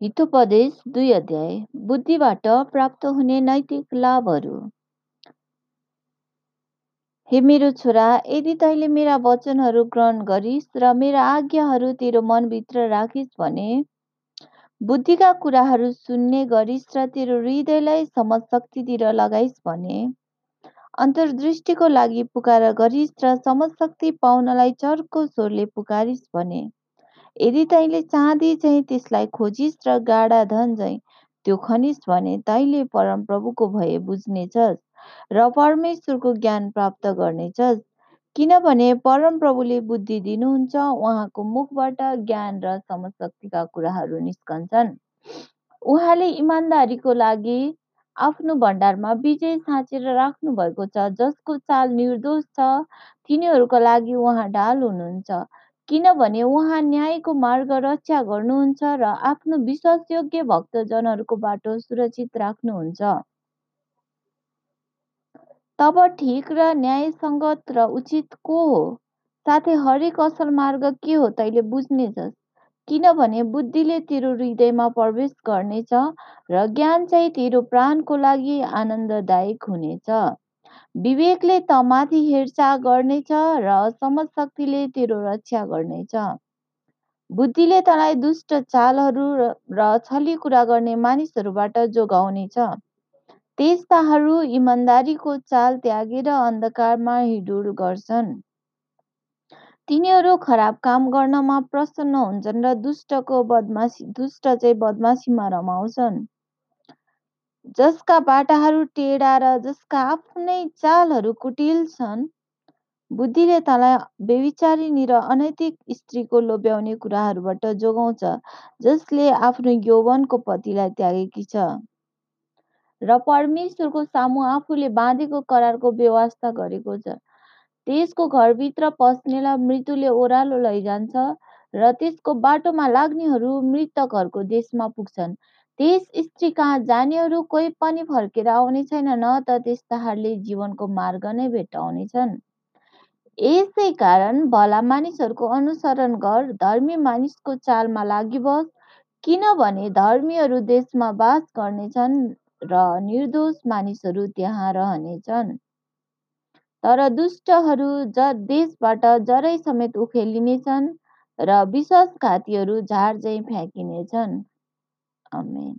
हितोपदेश दुई अध्याय बुद्धिबाट प्राप्त हुने नैतिक लाभहरू। हे मेरो छोरा यदि तैँले मेरा वचनहरू ग्रहण गरिस् र मेरा आज्ञाहरू तेरो मनभित्र राखिस् भने बुद्धिका कुराहरू सुन्ने गरिस् र तेरो हृदयलाई समझ शक्तितिर लगाइस् भने अन्तर्दृष्टिको लागि पुकार गरिस् र समझ शक्ति पाउनलाई चर्को स्वरले पुकारिस् भने यदि तैँले चाँदी चाहिँ त्यसलाई खोजिस् र गाडा धन चाहिँ त्यो खनिस् भने तैँले परमप्रभुको भय बुझ्नेछस् र परमेश्वरको ज्ञान प्राप्त गर्नेछस् किनभने परमप्रभुले बुद्धि दिनुहुन्छ उहाँको मुखबाट ज्ञान र समशक्तिका कुराहरू निस्कन्छन्। उहाँले इमान्दारीको लागि आफ्नो भण्डारमा विजय साँचेर राख्नु भएको छ जसको चाल निर्दोष छ तिनीहरूको लागि उहाँ ढाल हुनुहुन्छ। किनभने उहाँ न्यायको मार्ग रक्षा गर्नुहुन्छ र आफ्नो विश्वासयोग्य भक्तजनहरूको बाटो सुरक्षित राख्नुहुन्छ। तब ठिक र न्यायसङ्गत र उचित को हो? साथै हरेक असल मार्ग के हो तैँले बुझ्नेछस् किनभने बुद्धिले तेरो हृदयमा प्रवेश गर्नेछ र ज्ञान चाहिँ तेरो प्राणको लागि आनन्ददायक हुनेछ। विवेकले त माथि हेरचाह गर्नेछ र समशक्तिले तेरो रक्षा गर्नेछ। बुद्धिले तँलाई दुष्ट चालहरू र छली कुरा गर्ने मानिसहरूबाट जोगाउनेछ। त्यस्ताहरू इमान्दारीको चाल त्यागेर अन्धकारमा हिडुल गर्छन्। तिनीहरू खराब काम गर्नमा प्रसन्न हुन्छन् र दुष्टको बदमासी दुष्ट चाहिँ बदमासीमा रमाउँछन्। जसका बाटाहरू टेढा र जसका आफ्नै चालहरू कुटिल छन् बुद्धिले तँलाई बेविचारिनी र अनैतिक स्त्रीको लोभ्याउने कुराहरूबाट जोगाउँछ जसले आफ्नो यौवनको पतिलाई त्यागेकी छ। र परमेश्वरको सामु आफूले बाँधेको करारको व्यवस्था गरेको छ। त्यसको घरभित्र पस्नेलाई मृत्युले ओह्रालो लैजान्छ र त्यसको बाटोमा लाग्नेहरू मृतकहरूको देशमा पुग्छन्। त्यस स्त्री कहाँ जानेहरू कोही पनि फर्केर आउने छैन न त त्यस्ताहरूले जीवनको मार्ग नै भेट्टाउनेछन्। यसै कारण भला मानिसहरूको अनुसरण गर धर्मी मानिसको चालमा लागिबस किनभने धर्मीहरू देशमा बास गर्नेछन् र निर्दोष मानिसहरू त्यहाँ रहनेछन्। तर दुष्टहरू ज देशबाट जरै समेत उखेलिनेछन् र विश्वासघातीहरू झार चाहिँ फ्याँकिनेछन् Amen.